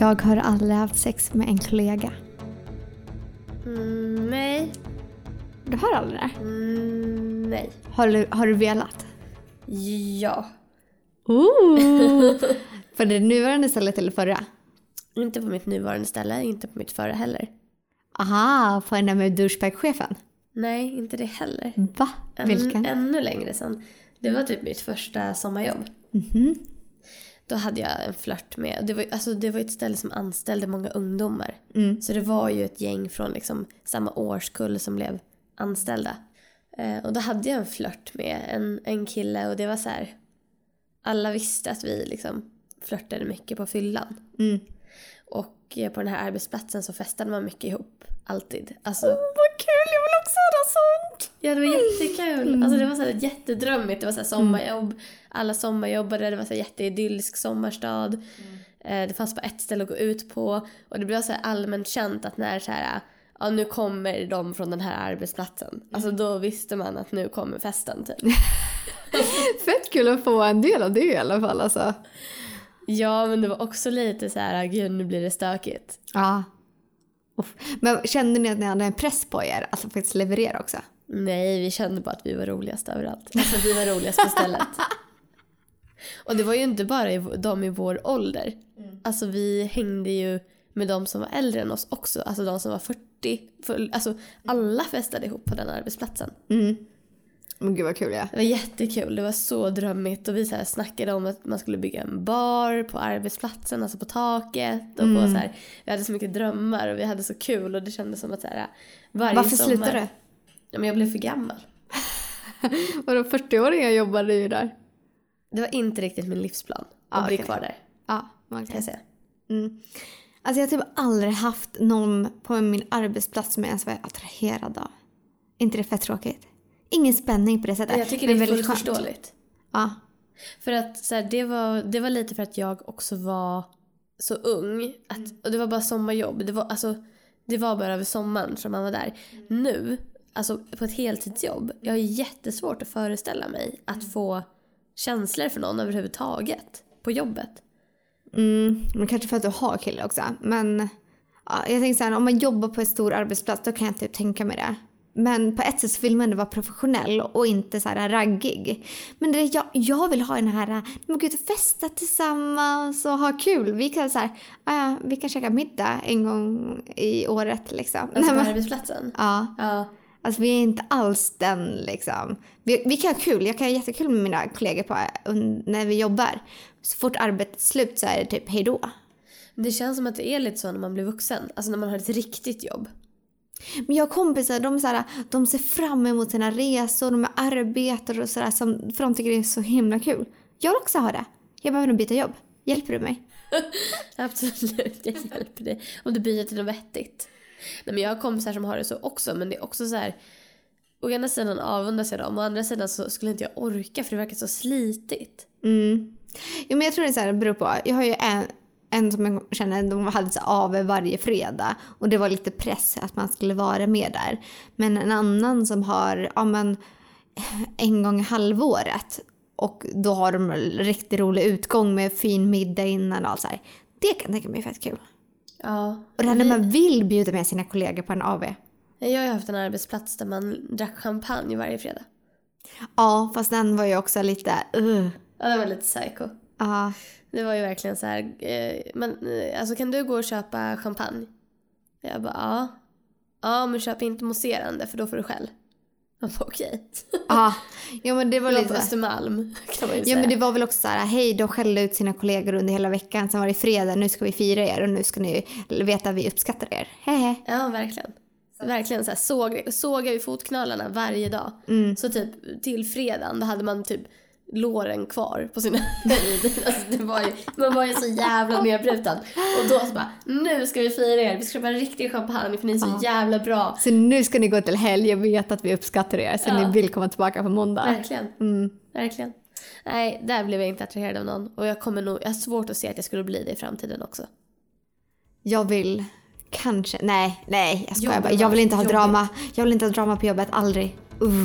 Jag har aldrig haft sex med en kollega. Mm, nej. Du har aldrig det? Mm, nej. Har du, har du velat? Ja. Ooh. För det nuvarande stället eller förra? Inte på mitt nuvarande ställe, inte på mitt förra heller. Aha, på den där med douchebag-chefen? Nej, inte det heller. Va? Än, Vilken? Ännu längre sedan. Det var typ mitt första sommarjobb. Mhm. Då hade jag en flört med, det var, alltså det var ett ställe som anställde många ungdomar. Mm. Så det var ju ett gäng från liksom samma årskull som blev anställda. Eh, och då hade jag en flört med en, en kille och det var så här. Alla visste att vi liksom flörtade mycket på fyllan. Mm. Och eh, på den här arbetsplatsen så festade man mycket ihop. Alltid. Alltså, Vad kul, jag vill också göra sånt! Ja det var jättekul. Alltså det var så här jättedrömmigt. Det var så sommarjobb. Alla sommarjobbade. Det var så här jätteidyllisk sommarstad. Eh, Det fanns bara ett ställe att gå ut på. Och det blev så här allmänt känt att när så här, ja nu kommer de från den här arbetsplatsen. Alltså då visste man att nu kommer festen typ. Fett kul att få en del av det i alla fall alltså. Ja men det var också lite så här, gud nu blir det stökigt. Ja. Men kände ni att ni hade en press på er att faktiskt leverera också? Nej, vi kände bara att vi var roligast överallt. Alltså vi var roligast på stället. Och det var ju inte bara de i vår ålder. Alltså vi hängde ju med de som var äldre än oss också. Alltså de som var 40. För, alltså alla festade ihop på den arbetsplatsen. Mm. Men gud vad kul ja. Det var jättekul. Det var så drömmigt. Och vi så här snackade om att man skulle bygga en bar på arbetsplatsen, alltså på taket. Och på så här, vi hade så mycket drömmar och vi hade så kul. Och det kändes som att så här, varje Varför sommar... slutade du? Ja, men jag blev för gammal. Vadå 40-åringar jobbade ju där? Det var inte riktigt min livsplan att Ah, bli okej. kvar där, Ja, kan okej. jag säga. Mm. Alltså jag har typ aldrig haft någon på min arbetsplats som jag ens var attraherad av. inte det fett tråkigt? Ingen spänning på det sättet. Jag tycker det är väldigt fullt förståeligt. Ja. För att så här, det, var, det var lite för att jag också var så ung. Att, och det var bara sommarjobb. Det var, alltså, det var bara över sommaren som man var där. Nu, alltså på ett heltidsjobb, jag har jättesvårt att föreställa mig att få känslor för någon överhuvudtaget på jobbet. Mm, men kanske för att du har kille också. Men ja, jag tänker så här, om man jobbar på en stor arbetsplats då kan jag typ tänka mig det. Men på ett sätt så vill man ändå vara professionell och inte så här raggig. Men det jag, jag vill ha den här, men gud festa tillsammans och ha kul. Vi kan så här, ah, ja, vi kan käka middag en gång i året liksom. Alltså på arbetsplatsen. ja, Ja. Alltså vi är inte alls den liksom. Vi, vi kan ha kul, jag kan ha jättekul med mina kollegor på, när vi jobbar. Så fort arbetet är slut så är det typ hejdå. Det känns som att det är lite så när man blir vuxen. Alltså när man har ett riktigt jobb. Men jag har kompisar, de, så här, de ser fram emot sina resor, de arbetar och sådär, som- för de tycker det är så himla kul. Jag vill också ha det. Jag behöver nog byta jobb. Hjälper du mig? Absolut, jag hjälper dig. Om du byter till något vettigt. Nej, men jag har kompisar som har det så också, men det är också så här. Å ena sidan avundas jag dem, å andra sidan så skulle inte jag orka för det verkar så slitigt. Mm. Jo, men jag tror det är så här, det beror på. Jag har ju en, en som jag känner, de hade så av varje fredag och det var lite press att man skulle vara med där. Men en annan som har, ja men en gång i halvåret och då har de riktigt rolig utgång med fin middag innan och allt så här. Det kan jag tänka mig är fett kul. Ja. Och det här när vi- man vill bjuda med sina kollegor på en AV. Jag har ju haft en arbetsplats där man drack champagne varje fredag. Ja, fast den var ju också lite... Uh. Ja, det var lite psycho. Ja. Det var ju verkligen så här, eh, men eh, alltså kan du gå och köpa champagne? Jag bara, ja. Ja, men köp inte mousserande för då får du skäll. Jag bara, okej. Ja, jo men det var lite... på Östermalm kan man ju Ja säga. men det var väl också så här, hej de skällde ut sina kollegor under hela veckan. Sen var det fredag, nu ska vi fira er och nu ska ni veta att vi uppskattar er. Hehe. Ja, verkligen. Verkligen så här, såg, sågar vi fotknölarna varje dag. Mm. Så typ till fredagen då hade man typ låren kvar på sina alltså, det var ju, Man var ju så jävla nedbruten. Och då så bara, nu ska vi fira er. Vi ska köpa en riktig champagne för ni är så jävla bra. Så nu ska ni gå till helg och veta att vi uppskattar er så Ja. ni vill komma tillbaka på måndag. Verkligen. Mm. Verkligen. Nej, där blev jag inte attraherad av någon. Och jag kommer nog, jag har svårt att se att jag skulle bli det i framtiden också. Jag vill kanske, nej, nej jag skojar bara. Jag vill inte ha jobbigt. drama. Jag vill inte ha drama på jobbet, aldrig. Uh.